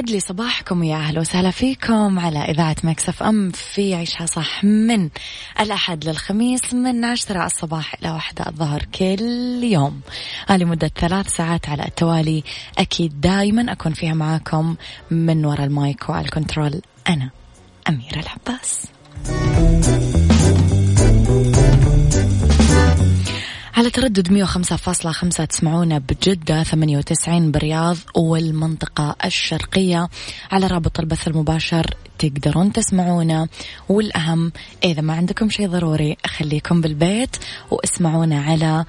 يسعد لي صباحكم ويا أهلا وسهلا فيكم على إذاعة Mix FM في عيشها صح من الأحد للخميس من عشرة الصباح إلى واحدة الظهر كل يوم. هذه مدة ثلاث ساعات على التوالي. أكيد دائما أكون فيها معاكم من وراء المايك وعلى ال control. أنا أميرة العباس. على تردد 105.5 تسمعونا بجدة 98 بالرياض والمنطقة الشرقية. على رابط البث المباشر تقدرون تسمعونا. والأهم إذا ما عندكم شيء ضروري خليكم بالبيت واسمعونا على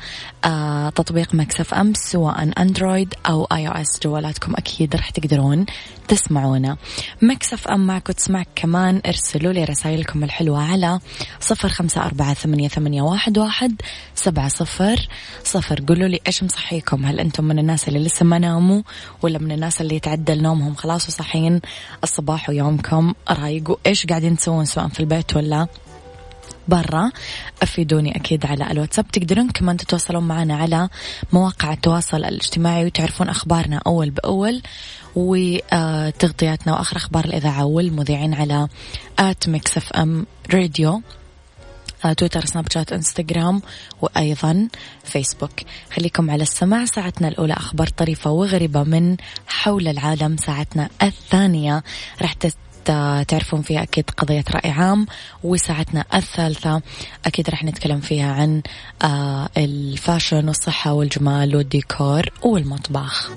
آه تطبيق Mix FM سواء Android أو iOS جوالاتكم أكيد راح تقدرون تسمعونا. Mix FM معك تسمعك كمان. ارسلوا لي رسائلكم الحلوة على صفر خمسة أربعة ثمانية, ثمانية واحد, واحد سبعة صفر صفر. قولوا لي إيش مصحيكم؟ هل أنتم من الناس اللي لسه ما ناموا ولا من الناس اللي يتعدل نومهم؟ خلاص وصحين الصباح ويومكم رايق. وإيش قاعدين تسوون سواء في البيت ولا برا؟ أفيدوني أكيد على الواتساب. تقدرون كمان تتواصلون معنا على مواقع التواصل الاجتماعي وتعرفون أخبارنا أول بأول. وتغطياتنا وآخر أخبار الإذاعة والمذيعين على at Mix FM Radio تويتر سناب شات إنستغرام وأيضا فيسبوك. خليكم على السماع. ساعتنا الأولى أخبار طريفة وغريبة من حول العالم ساعتنا الثانية. راح تعرفون فيها أكيد قضية رأي عام وساعتنا الثالثة أكيد راح نتكلم فيها عن آه الفاشن والصحة والجمال والديكور والمطبخ.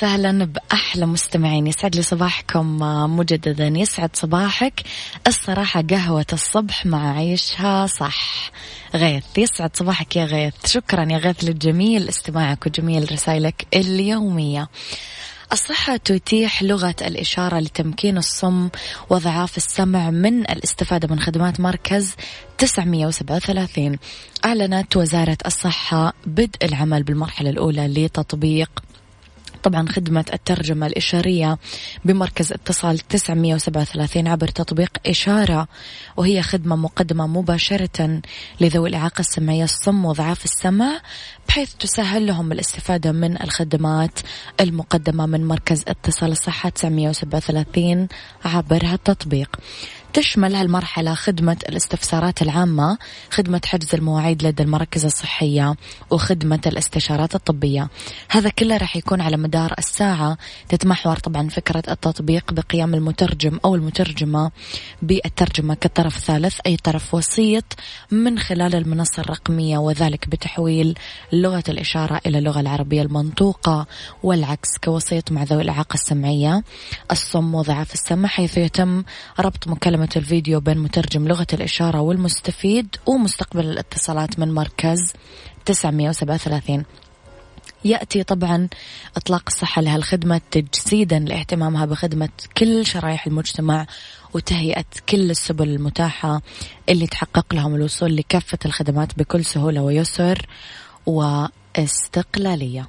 وسهلا بأحلى مستمعين. يسعد لي صباحكم مجددا. يسعد صباحك. الصراحة قهوة الصبح مع عيشها صح. غيث يسعد صباحك يا غيث. شكرا يا غيث للجميل استماعك وجميل رسائلك اليومية. الصحة تتيح لغة الإشارة لتمكين الصم وضعاف السمع من الاستفادة من خدمات مركز 937 أعلنت وزارة الصحة بدء العمل بالمرحلة الأولى لتطبيق طبعا خدمة الترجمة الإشارية بمركز اتصال 937 عبر تطبيق إشارة وهي خدمة مقدمة مباشرة لذوي الإعاقة السمعية الصم وضعاف السمع بحيث تسهل لهم الاستفادة من الخدمات المقدمة من مركز اتصال الصحة 937 عبر هالتطبيق. تشمل هالمرحلة خدمة الاستفسارات العامة خدمة حجز المواعيد لدى المراكز الصحية وخدمة الاستشارات الطبية. هذا كله راح يكون على مدار الساعة. تتمحور طبعا فكرة التطبيق بقيام المترجم أو المترجمة بالترجمة كطرف ثالث أي طرف وسيط من خلال المنصة الرقمية وذلك بتحويل لغة الإشارة إلى اللغة العربية المنطوقة والعكس كوسيط مع ذوي الإعاقة السمعية. الصم وضعاف السمع حيث يتم ربط مكالمة الفيديو بين مترجم لغة الإشارة والمستفيد ومستقبل الاتصالات من مركز 937 يأتي طبعا إطلاق الصحة لها الخدمة تجسيدا لاهتمامها بخدمة كل شرائح المجتمع وتهيئة كل السبل المتاحة اللي تحقق لهم الوصول لكافة الخدمات بكل سهولة ويسر واستقلالية.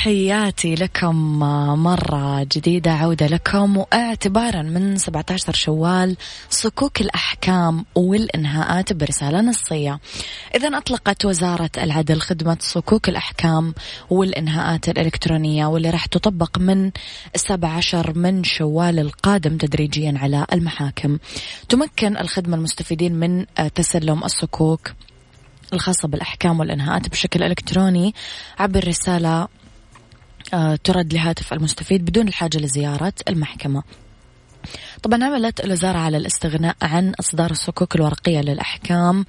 تحياتي لكم مرة جديدة عودة لكم واعتبارا من 17 شوال صكوك الأحكام والإنهاءات برسالة نصية. إذا أطلقت وزارة العدل خدمة صكوك الأحكام والإنهاءات الإلكترونية واللي راح تطبق من السابع عشر من شوال القادم تدريجيا على المحاكم. تمكن الخدمة المستفيدين من تسلم الصكوك الخاصة بالأحكام والإنهاءات بشكل إلكتروني عبر رسالة آه، ترد لهاتف المستفيد بدون الحاجة لزيارة المحكمة. طبعا عملت الوزارة على الاستغناء عن إصدار الصكوك الورقية للأحكام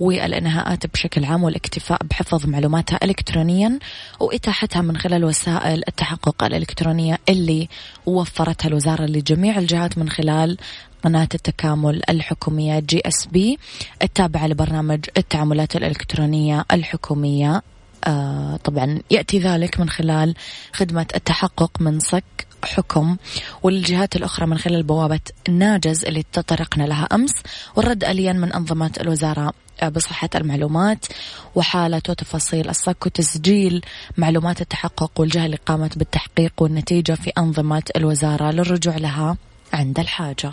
والإنهاءات بشكل عام والاكتفاء بحفظ معلوماتها إلكترونيا وإتاحتها من خلال وسائل التحقق الإلكترونية اللي وفرتها الوزارة لجميع الجهات من خلال قناة التكامل الحكومية GSB التابعة لبرنامج التعاملات الإلكترونية الحكومية. آه طبعا يأتي ذلك من خلال خدمة التحقق من صك حكم والجهات الأخرى من خلال بوابة ناجز اللي تطرقنا لها أمس والرد آليا من أنظمة الوزارة آه، بصحة المعلومات وحالة وتفاصيل الصك وتسجيل معلومات التحقق والجهة اللي قامت بالتحقق والنتيجة في أنظمة الوزارة للرجوع لها عند الحاجة.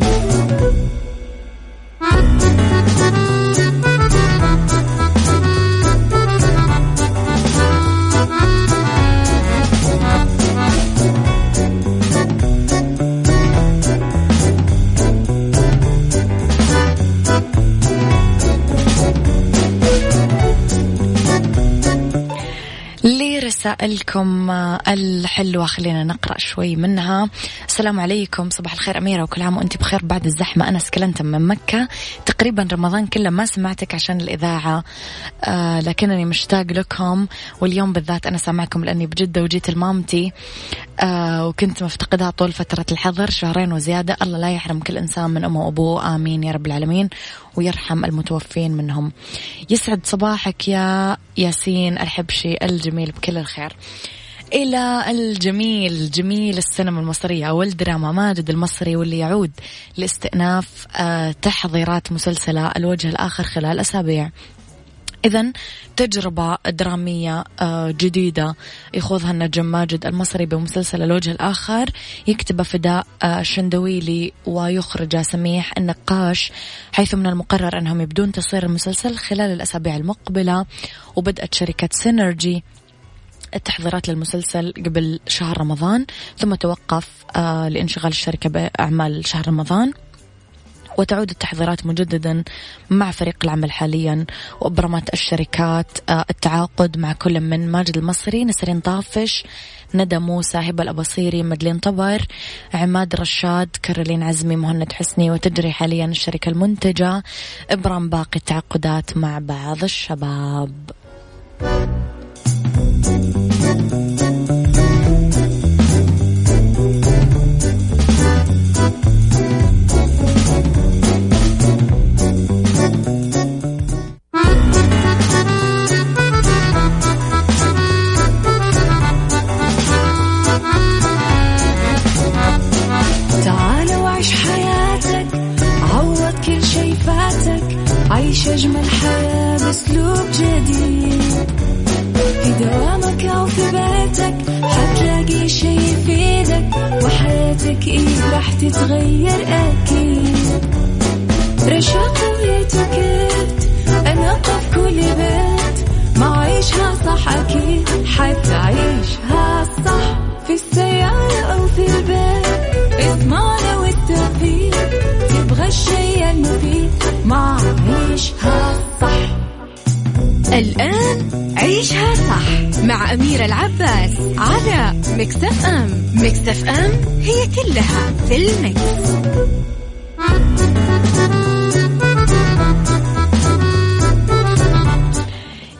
رسائلكم آه، الحلوة خلينا نقرأ شوي منها. السلام عليكم صباح الخير أميرة وكل عام وأنت بخير. بعد الزحمة أنا سكلنت من مكة. تقريبا رمضان كله ما سمعتك عشان الإذاعة آه لكنني مشتاق لكم. واليوم بالذات أنا سامعكم لأني بجدة وجيت لمامتي آه وكنت مفتقدها طول فترة الحظر شهرين وزيادة. الله لا يحرم كل إنسان من أمه وأبوه. آمين يا رب العالمين. ويرحم المتوفين منهم. يسعد صباحك يا ياسين الحبشي الجميل بكل الخير. إلى الجميل جميل السينما المصرية أو الدراما ماجد المصري واللي يعود لاستئناف آه، تحضيرات مسلسلة الوجه الآخر خلال أسابيع. إذا تجربة درامية آه، جديدة يخوضها النجم ماجد المصري بمسلسل الوجه الآخر. يكتب فداء الشندويلي آه، ويخرج سميح النقاش حيث من المقرر أنهم يبدون تصوير المسلسل خلال الأسابيع المقبلة. وبدأت شركة سينرجي التحضيرات للمسلسل قبل شهر رمضان ثم توقف آه، لإنشغال الشركة بأعمال شهر رمضان. وتعود التحضيرات مجددا مع فريق العمل حاليا وأبرمت الشركات آه، التعاقد مع كل من ماجد المصري نسرين طافش ندى موسى هبة الأبصيري مدلين طبر عماد رشاد كارولين عزمي مهند حسني وتجري حاليا الشركة المنتجة. إبرام باقي التعاقدات مع بعض الشباب.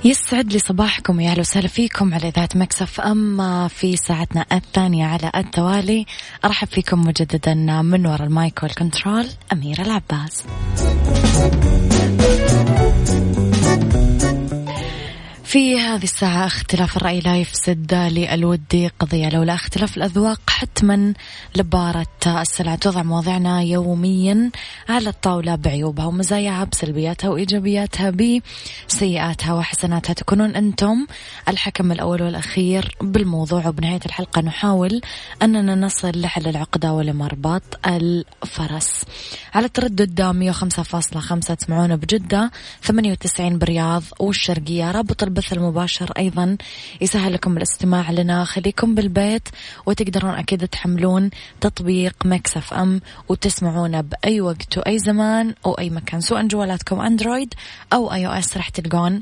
يسعد لي صباحكم يا أهلا وسهلا فيكم على إذاعة Mix FM في ساعتنا الثانية على التوالي. أرحب فيكم مجددا من وراء ال mic وال control أميرة العباس. في هذه الساعة اختلاف الرأي لا يفسد للود قضية لولا اختلاف الأذواق حتما لبارت السلع نوضع مواضيعنا يوميا على الطاولة بعيوبها ومزاياها بسلبياتها وإيجابياتها بسيئاتها وحسناتها. تكونون أنتم الحكم الأول والأخير بالموضوع. وبنهاية الحلقة نحاول أننا نصل لحل العقدة ولمربط الفرس. على التردد 105.5 تسمعونا بجدة. 98 برياض والشرقية. رابط البث المباشر أيضا يسهل لكم الاستماع لنا خليكم بالبيت وتقدرون أكيد تحملون تطبيق مكسف أم وتسمعونا بأي وقت وأي زمان أو أي مكان سواء جوالاتكم أندرويد أو iOS راح تلقون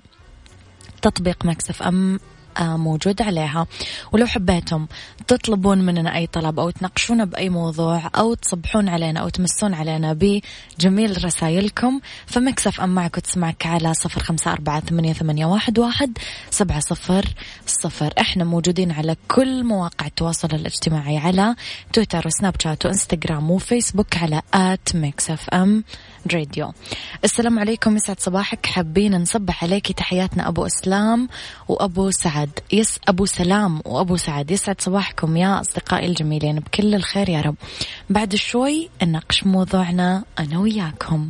تطبيق Mix FM موجود عليها. ولو حبيتم تطلبون مننا أي طلب أو تناقشونا بأي موضوع أو تصبحون علينا أو تمسون علينا بجميل رسائلكم ف Mix FM معك وتسمعك على صفر خمسة أربعة ثمانية, ثمانية واحد, واحد سبعة صفر صفر. إحنا موجودين على كل مواقع التواصل الاجتماعي على تويتر وسناب شات وإنستغرام وفيسبوك على at Mix FM راديو. السلام عليكم يسعد صباحك. حابين نصبح عليك. تحياتنا أبو إسلام وأبو سعد. يس أبو سلام وأبو سعد. يسعد صباحكم يا أصدقائي الجميلين. بكل الخير يا رب. بعد شوي نناقش موضوعنا أنا وياكم.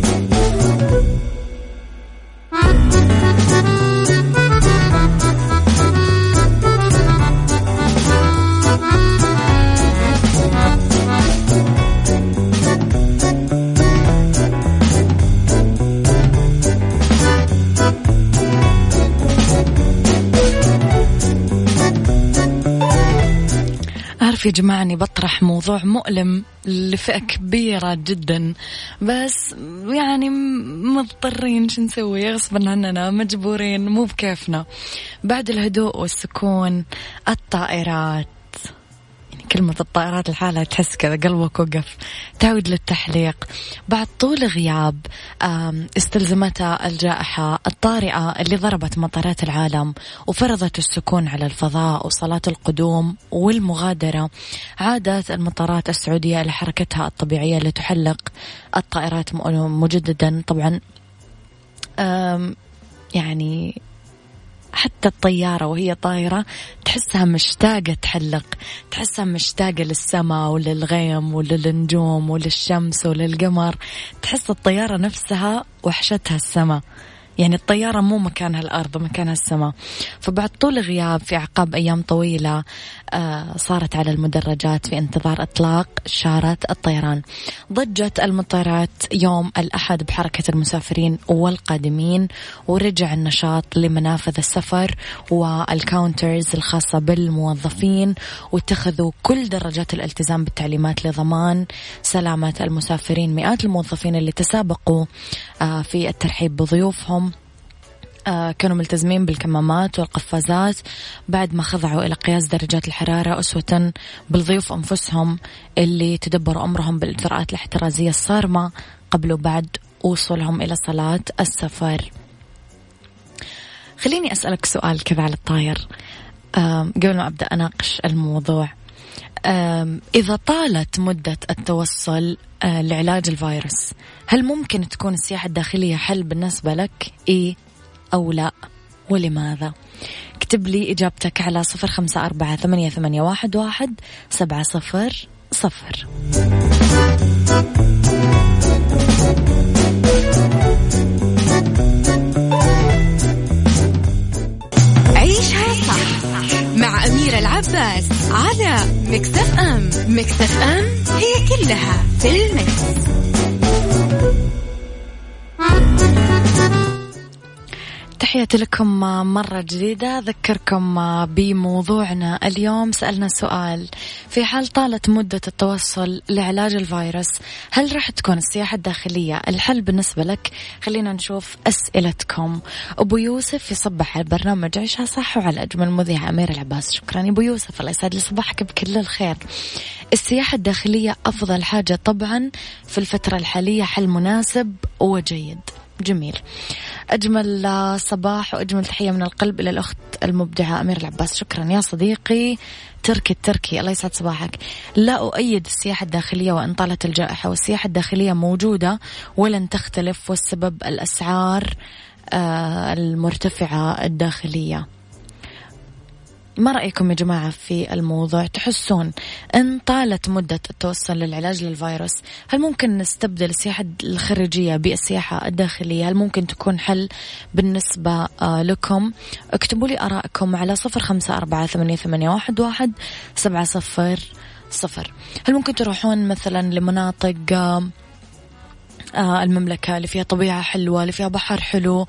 أني بطرح موضوع مؤلم لفئة كبيرة جدا. بس يعني مضطرين شو نسوي؟ غصبا عننا مجبورين مو بكيفنا. بعد الهدوء والسكون الطائرات. كلمة الطائرات لحالها تحس كذا قلبك وقف. تعود للتحليق. بعد طول غياب استلزمتها الجائحة الطارئة اللي ضربت مطارات العالم وفرضت السكون على الفضاء وصلاة القدوم والمغادرة. عادت المطارات السعودية لحركتها الطبيعية لتحلق الطائرات مجددا. طبعا يعني حتى الطيارة وهي طايرة تحسها مشتاقة تحلق تحسها مشتاقة للسماء وللغيم وللنجوم وللشمس وللقمر. تحس الطيارة نفسها وحشتها السماء يعني الطيارة مو مكانها الأرض مكانها السماء فبعد طول غياب في أعقاب أيام طويلة صارت على المدرجات في انتظار إطلاق شارة الطيران. ضجت المطارات يوم الأحد بحركة المسافرين والقادمين ورجع النشاط لمنافذ السفر والكاونترز الخاصة بالموظفين واتخذوا كل درجات الالتزام بالتعليمات لضمان سلامة المسافرين. مئات الموظفين اللي تسابقوا آه، في الترحيب بضيوفهم. آه، كانوا ملتزمين بالكمامات والقفازات بعد ما خضعوا إلى قياس درجات الحرارة أسوة بالضيوف أنفسهم اللي تدبروا أمرهم بالإجراءات الاحترازية الصارمة قبل وبعد وصولهم إلى صلاة السفر. خليني أسألك سؤال كذا على الطاير قبل ما أبدأ أناقش الموضوع. إذا طالت مدة التوصل آه، لعلاج الفيروس هل ممكن تكون السياحة الداخلية حل بالنسبة لك؟ إيه أو لا ولماذا؟ اكتب لي إجابتك على صفر خمسة أربعة ثمانية, ثمانية واحد, واحد سبعة صفر صفر. عيشها صح مع أميرة العباس على مكتف أم. مكتف أم هي كلها في المكس. تحياتي لكم مرة جديدة. أذكركم بموضوعنا اليوم. سألنا سؤال في حال طالت مدة التوصل لعلاج الفيروس هل راح تكون السياحة الداخلية الحل بالنسبة لك؟ خلينا نشوف أسئلتكم. أبو يوسف يصبح على البرنامج عيشها صح وعلى أجمل مذيع أمير العباس. شكرا أبو يوسف. الله يسعد لي صباحك بكل الخير. السياحة الداخلية أفضل حاجة طبعا في الفترة الحالية حل مناسب وجيد. جميل. أجمل صباح وأجمل تحية من القلب إلى الأخت المبدعة أمير العباس. شكرا يا صديقي. تركي التركي الله يسعد صباحك. لا أؤيد السياحة الداخلية وإن طالت الجائحة والسياحة الداخلية موجودة ولن تختلف والسبب الأسعار آه، المرتفعة الداخلية. ما رأيكم يا جماعة في الموضوع؟ تحسون إن طالت مدة التوصل للعلاج للفيروس؟ هل ممكن نستبدل السياحة الخارجية بالسياحة الداخلية؟ هل ممكن تكون حل بالنسبة آه، لكم؟ اكتبوا لي آرائكم على صفر خمسة أربعة ثمانية واحد سبعة صفر صفر. هل ممكن تروحون مثلا لمناطق آه، المملكة اللي فيها طبيعة حلوة اللي فيها بحر حلو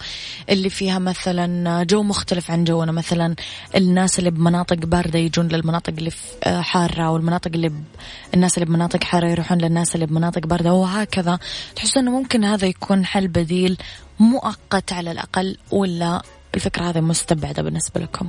اللي فيها مثلا جو مختلف عن جونا. مثلا الناس اللي بمناطق باردة يجون للمناطق اللي آه، حارة والمناطق اللي ب... الناس اللي بمناطق حارة يروحون للناس اللي بمناطق باردة وهكذا. تحس إنه ممكن هذا يكون حل بديل مؤقت على الأقل ولا الفكرة هذه مستبعدة بالنسبة لكم؟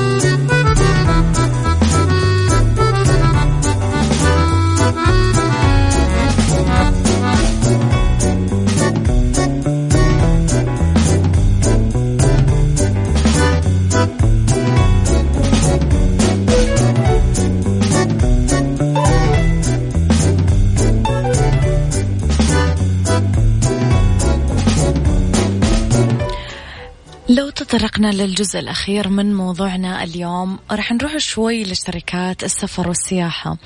تطرقنا للجزء الأخير من موضوعنا اليوم راح نروح شوي لشركات السفر والسياحة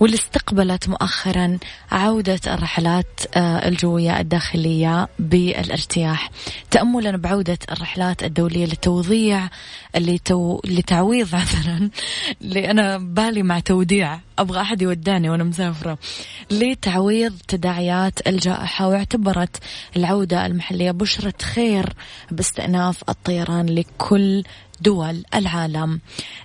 واللي استقبلت مؤخرا عودة الرحلات آه، الجوية الداخلية بالارتياح. تأملا بعودة الرحلات الدولية لتوضيع لتو... لتعويض عذرا أنا بالي مع توديع أبغى أحد يوداني وأنا مسافرة لتعويض تداعيات الجائحة واعتبرت العودة المحلية بشرة خير باستئناف الطيران لكل دول العالم.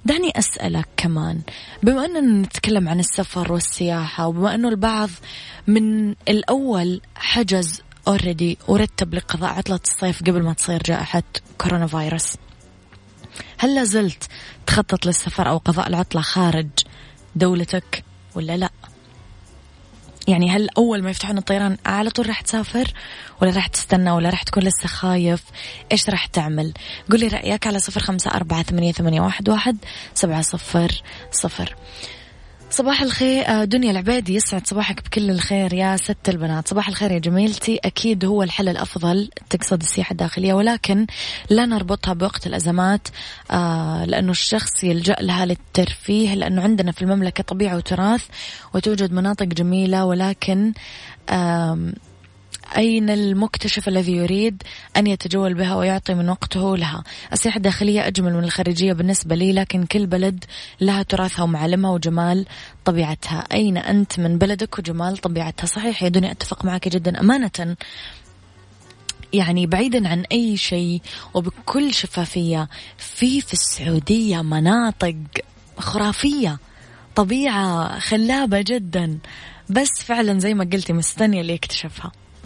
دعني أسألك كمان بما أننا نتكلم عن السفر والسياحة وبما أنه البعض من الأول حجز اوريدي ورتب لقضاء عطلة الصيف قبل ما تصير جائحة كورونا فيروس. هل لازلت تخطط للسفر أو قضاء العطلة خارج دولتك ولا لا؟ يعني هل أول ما يفتحون الطيران على طول راح تسافر ولا راح تستنى ولا راح تكون لسه خايف؟ إيش راح تعمل؟ قولي رأيك على صفر خمسة أربعة ثمانية, واحد, واحد سبعة صفر صفر. صباح الخير. آه، دنيا العبيدي يسعد صباحك بكل الخير يا ست البنات. صباح الخير يا جميلتي. أكيد هو الحل الأفضل تقصد السياحة الداخلية ولكن لا نربطها بوقت الأزمات آه، لأنه الشخص يلجأ لها للترفيه لأنه عندنا في المملكة طبيعة وتراث وتوجد مناطق جميلة ولكن أين المكتشف الذي يريد أن يتجول بها ويعطي من وقته لها؟ السياحة الداخلية أجمل من الخارجية بالنسبة لي لكن كل بلد لها تراثها ومعالمها وجمال طبيعتها. أين أنت من بلدك وجمال طبيعتها؟ صحيح يا دنيا أتفق معك جدا. أمانة يعني بعيدا عن أي شيء وبكل شفافية في في السعودية مناطق خرافية طبيعة خلابة جدا. بس فعلا زي ما قلتي مستنية اللي يكتشفها.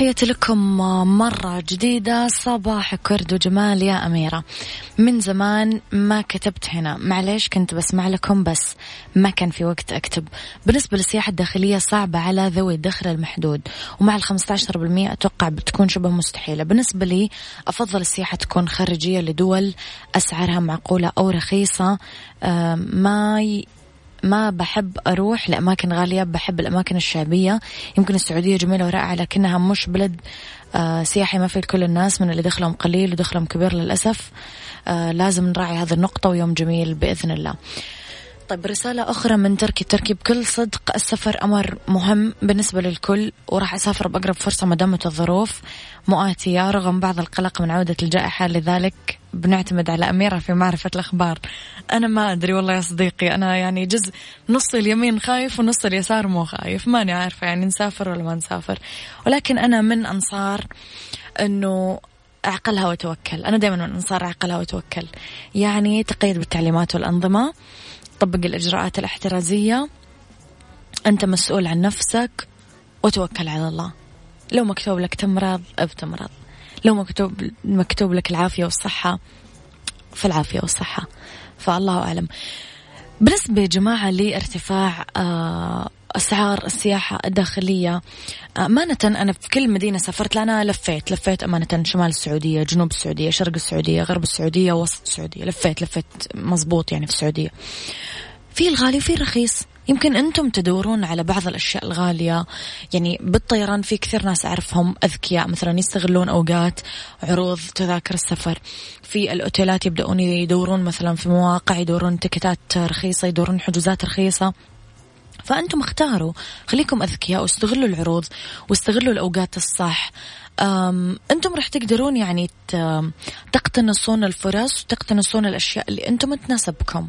تحياتي لكم مرة جديدة. صباحك ورد وجمال يا أميرة. من زمان ما كتبت هنا. معليش كنت بسمع لكم بس ما كان في وقت أكتب. بالنسبة للسياحة الداخلية صعبة على ذوي الدخل المحدود ومع عشر بالمئة أتوقع بتكون شبه مستحيلة. بالنسبة لي أفضل السياحة تكون خارجية لدول أسعارها معقولة أو رخيصة. آه، ما ما بحب أروح لأماكن غالية بحب الأماكن الشعبية. يمكن السعودية جميلة ورائعة لكنها مش بلد آه سياحي ما في كل الناس من اللي دخلهم قليل ودخلهم كبير للأسف. آه لازم نراعي هذه النقطة ويوم جميل بإذن الله. طيب رسالة أخرى من تركي. تركي بكل صدق السفر أمر مهم بالنسبة للكل وراح أسافر بأقرب فرصة ما دامت الظروف. مؤاتية رغم بعض القلق من عودة الجائحة لذلك بنعتمد على أميرة في معرفة الأخبار. أنا ما أدري والله يا صديقي أنا يعني جزء نص اليمين خايف ونص اليسار مو خايف ماني عارفة يعني نسافر ولا ما نسافر. ولكن أنا من أنصار أنه أعقلها وتوكل أنا دائما من أنصار أعقلها وتوكل يعني تقيد بالتعليمات والأنظمة. طبق الإجراءات الاحترازية. أنت مسؤول عن نفسك وتوكل على الله. لو مكتوب لك تمرض بتمرض لو مكتوب مكتوب لك العافية والصحة فالعافية والصحة. فالله أعلم. بالنسبة يا جماعة لارتفاع آه، أسعار السياحة الداخلية. أمانة أنا في كل مدينة سافرت لأنا لفيت لفيت أمانة شمال السعودية جنوب السعودية شرق السعودية غرب السعودية وسط السعودية لفيت لفيت مزبوط يعني في السعودية. في الغالي وفي الرخيص. يمكن أنتم تدورون على بعض الأشياء الغالية. يعني بالطيران في كثير ناس أعرفهم أذكياء مثلا يستغلون أوقات عروض تذاكر السفر. في الأوتيلات يبدأون يدورون مثلا في مواقع يدورون تكتات رخيصة يدورون حجوزات رخيصة. فأنتم اختاروا. خليكم أذكياء واستغلوا العروض واستغلوا الأوقات الصح. أنتم راح تقدرون يعني تقتنصون الفرص وتقتنصون الأشياء اللي أنتم تناسبكم.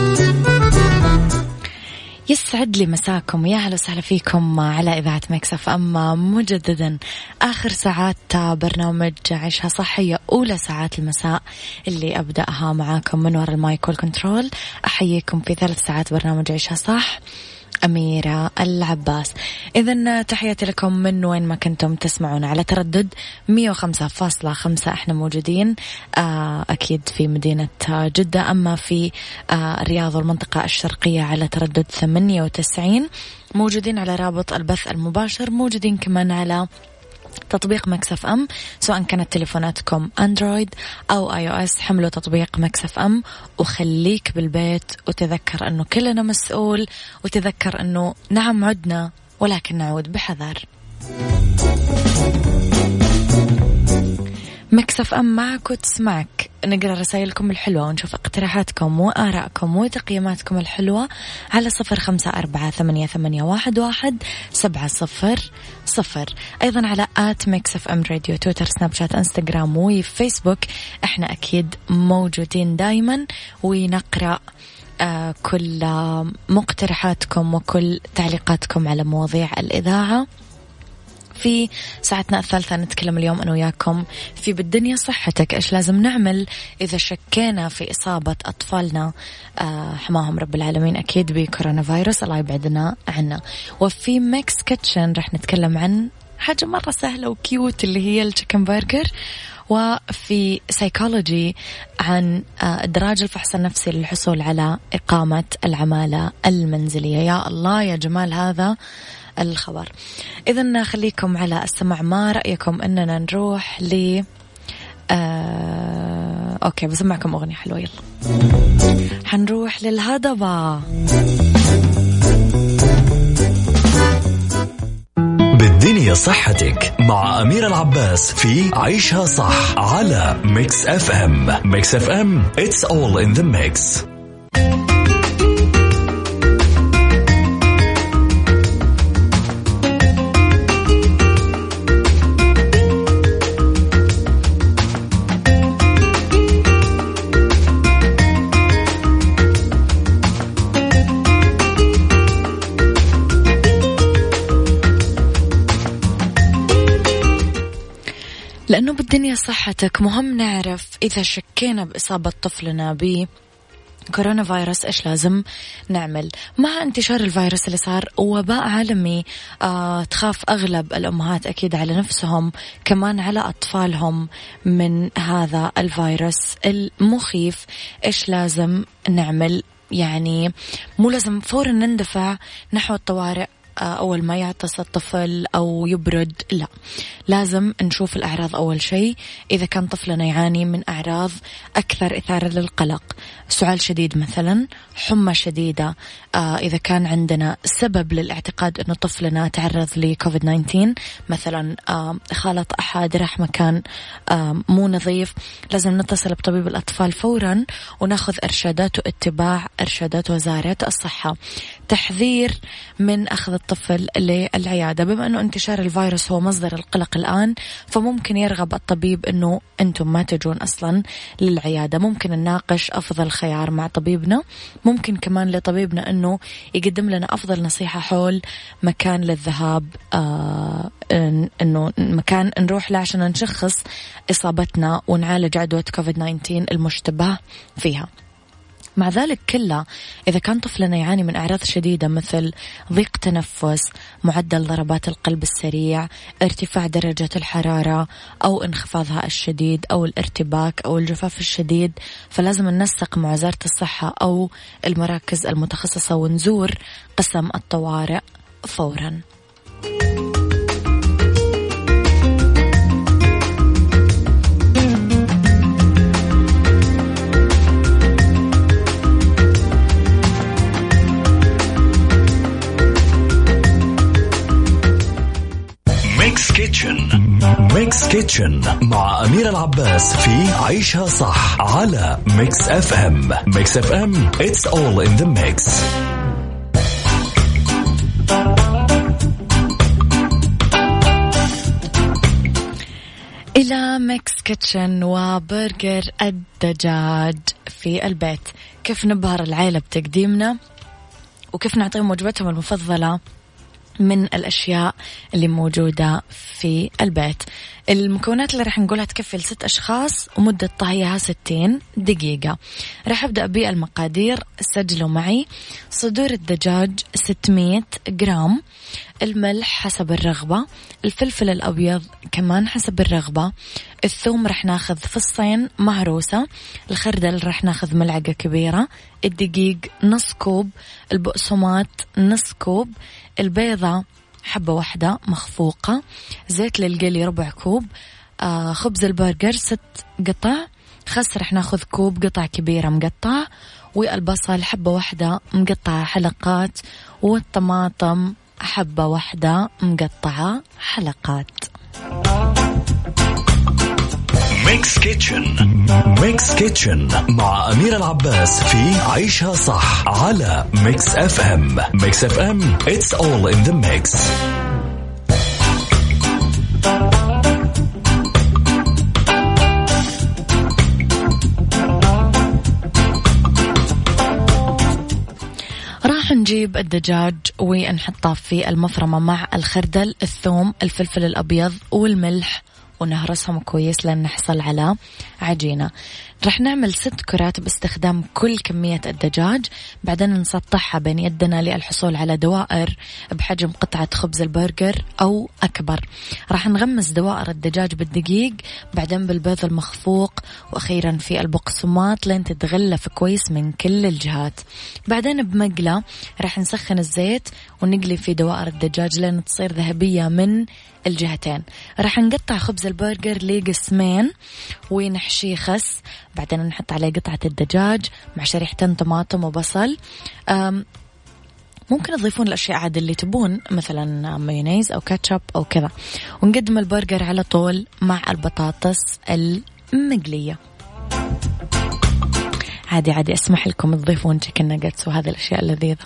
يسعد لي مساكم يا أهلا وسهلا فيكم على إذاعة Mix FM مجددا آخر ساعات برنامج عيشها صح وأولى ساعات المساء اللي أبدأها معاكم من وراء المايك والكنترول. أحييكم في ثلاث ساعات برنامج عيشها صح. أميرة العباس. إذا تحياتي لكم من وين ما كنتم تسمعون على تردد 105.5 إحنا موجودين آه، أكيد في مدينة جدة أما في آه، الرياض والمنطقة الشرقية على تردد 98 موجودين على رابط البث المباشر موجودين كمان على تطبيق Mix FM سواء كانت تليفوناتكم Android أو iOS حملوا تطبيق Mix FM وخليك بالبيت وتذكر أنه كلنا مسؤول وتذكر أنه نعم عدنا ولكن نعود بحذر. Mix FM معك وتسمعك. نقرأ رسائلكم الحلوة ونشوف اقتراحاتكم وآرائكم وتقييماتكم الحلوة على صفر خمسة أربعة ثمانية, ثمانية واحد, واحد سبعة صفر صفر. أيضا على at Mix FM Radio تويتر سناب شات إنستغرام وفيسبوك. إحنا أكيد موجودين دايما ونقرأ آه كل مقترحاتكم وكل تعليقاتكم على مواضيع الإذاعة. في ساعتنا الثالثة نتكلم اليوم أنا وياكم في بالدنيا صحتك إيش لازم نعمل إذا شكينا في إصابة أطفالنا؟ آه حماهم رب العالمين أكيد بكورونا فيروس الله يبعدنا عنه وفي Mix Kitchen رح نتكلم عن حاجة مرة سهلة و cute اللي هي ال chicken burger. وفي سيكولوجي عن إدراج الفحص النفسي للحصول على إقامة العمالة المنزلية. يا الله يا جمال هذا. الخبر. إذا خليكم على السمع ما رأيكم أننا نروح ل آه... okay بسمعكم أغنية حلوة. يلا. حنروح للهضبة. بالدنيا صحتك مع أميرة العباس في عيشها صح على Mix FM Mix FM it's all in the mix. لأنه بالدنيا صحتك مهم نعرف إذا شكينا بإصابة طفلنا ب كورونا فيروس إيش لازم نعمل؟ مع انتشار الفيروس اللي صار وباء عالمي آه تخاف أغلب الأمهات أكيد على نفسهم كمان على أطفالهم من هذا الفيروس المخيف. إيش لازم نعمل؟ يعني مو لازم فورا نندفع نحو الطوارئ. أول ما يعطس الطفل أو يبرد لا. لازم نشوف الأعراض أول شيء. إذا كان طفلنا يعاني من أعراض أكثر إثارة للقلق سعال شديد مثلا حمى شديدة آه إذا كان عندنا سبب للاعتقاد أنه طفلنا تعرض لكوفيد 19 مثلا آه خالط أحد راح مكان آه مو نظيف لازم نتصل بطبيب الأطفال فورا وناخذ إرشادات واتباع إرشادات وزارة الصحة. تحذير من أخذ الطفل للعيادة. بما أنه انتشار الفيروس هو مصدر القلق الآن فممكن يرغب الطبيب أنه أنتم ما تجون أصلا للعيادة. ممكن نناقش أفضل خيار مع طبيبنا. ممكن كمان لطبيبنا أنه يقدم لنا أفضل نصيحة حول مكان للذهاب آه أنه مكان نروح له عشان نشخص إصابتنا ونعالج عدوى كوفيد 19 المشتبه فيها. مع ذلك كله إذا كان طفلنا يعاني من أعراض شديدة مثل ضيق تنفس معدل ضربات القلب السريع ارتفاع درجة الحرارة أو انخفاضها الشديد أو الارتباك أو الجفاف الشديد فلازم ننسق مع وزارة الصحة أو المراكز المتخصصة ونزور قسم الطوارئ فوراً. Kitchen Mix Kitchen مع أميرة العباس في عيشها صح على Mix FM Mix FM it's all in the mix. إلى Mix Kitchen وبرجر الدجاج في البيت. كيف نبهر العيلة بتقديمنا؟ وكيف نعطيهم وجبتهم المفضلة؟ من الأشياء اللي موجودة في البيت. المكونات اللي راح نقولها تكفي لست أشخاص ومدة طهيها 60 دقيقة. راح أبدأ بالمقادير. سجلوا معي. صدور الدجاج 600 جرام. الملح حسب الرغبة. الفلفل الأبيض كمان حسب الرغبة. الثوم رح ناخذ فصين مهروسة. الخردل رح ناخذ ملعقة كبيرة. الدقيق نص كوب البقسماط نص كوب البيضة حبة واحدة مخفوقة زيت للقلي ربع كوب آه خبز البرجر ست قطع خس رح ناخذ كوب قطع كبيرة مقطع والبصل حبة واحدة مقطعة حلقات والطماطم حبة واحدة مقطعة حلقات. Mix Kitchen Mix Kitchen مع أميرة العباس في عيشها صح على Mix FM Mix FM it's all in the mix. راح نجيب الدجاج ونحطه في المفرمة مع الخردل الثوم الفلفل الأبيض والملح. ونهرسهم كويس لين نحصل على عجينة. رح نعمل ست كرات باستخدام كل كمية الدجاج بعدين نسطحها بين يدنا للحصول على دوائر بحجم قطعة خبز البرجر أو أكبر. راح نغمس دوائر الدجاج بالدقيق بعدين بالبيض المخفوق وأخيرا في البقسماط لين تتغلف كويس من كل الجهات. بعدين بمقلة راح نسخن الزيت ونقلي في دوائر الدجاج لين تصير ذهبية من الجهتين. راح نقطع خبز البرجر لقسمين ونحشيه خس. بعدين نحط عليه قطعة الدجاج مع شريحتين طماطم وبصل. ممكن تضيفون الأشياء عاد اللي تبون مثلا مايونيز أو كاتشب أو كذا. ونقدم البرجر على طول مع البطاطس المقلية. عادي عادي أسمح لكم تضيفون chicken nuggets وهذه الأشياء اللذيذة.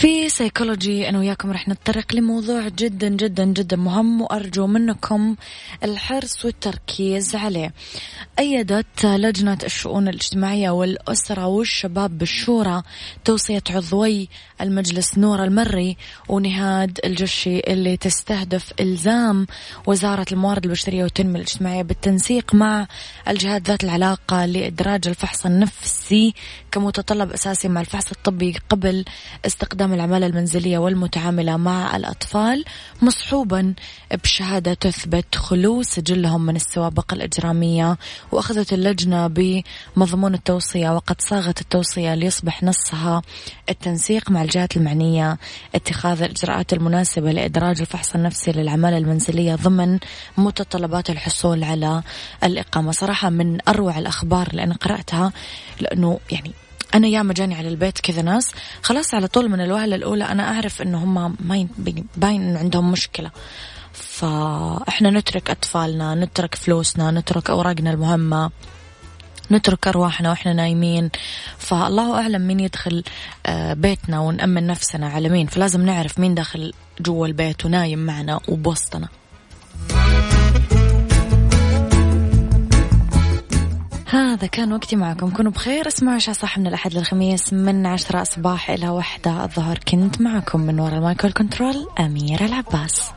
في سيكولوجي أنا وياكم رح نتطرق لموضوع جدا جدا جدا مهم وأرجو منكم الحرص والتركيز عليه. أيدت لجنة الشؤون الاجتماعية والأسرة والشباب بالشورى توصية عضوي المجلس نور المري ونهاد الجشي اللي تستهدف إلزام وزارة الموارد البشرية والتنمية الاجتماعية بالتنسيق مع الجهات ذات العلاقة لإدراج الفحص النفسي كمتطلب أساسي مع الفحص الطبي قبل استخدام العمالة المنزلية والمتعاملة مع الأطفال مصحوبا بشهادة تثبت خلو سجلهم من السوابق الإجرامية وأخذت اللجنة بمضمون التوصية وقد صاغت التوصية ليصبح نصها التنسيق مع الجهات المعنية. اتخاذ الإجراءات المناسبة لإدراج الفحص النفسي للعمالة المنزلية ضمن متطلبات الحصول على الإقامة. صراحة من أروع الأخبار اللي أنا قرأتها لأنه يعني أنا ياما جاني على البيت كذا ناس خلاص على طول من الوهلة الأولى أنا أعرف إنه هم ما باين إنه عندهم مشكلة. فإحنا نترك أطفالنا نترك فلوسنا نترك أوراقنا المهمة نترك أرواحنا وإحنا نايمين. فالله أعلم مين يدخل آه، بيتنا ونأمن نفسنا على مين. فلازم نعرف مين داخل جوا البيت ونايم معنا وبوسطنا. هذا كان وقتي معكم. كونوا بخير. اسمعوا عيشها صح من الأحد للخميس من عشرة صباح إلى وحدة الظهر. كنت معكم من وراء ال mic وال control أميرة العباس.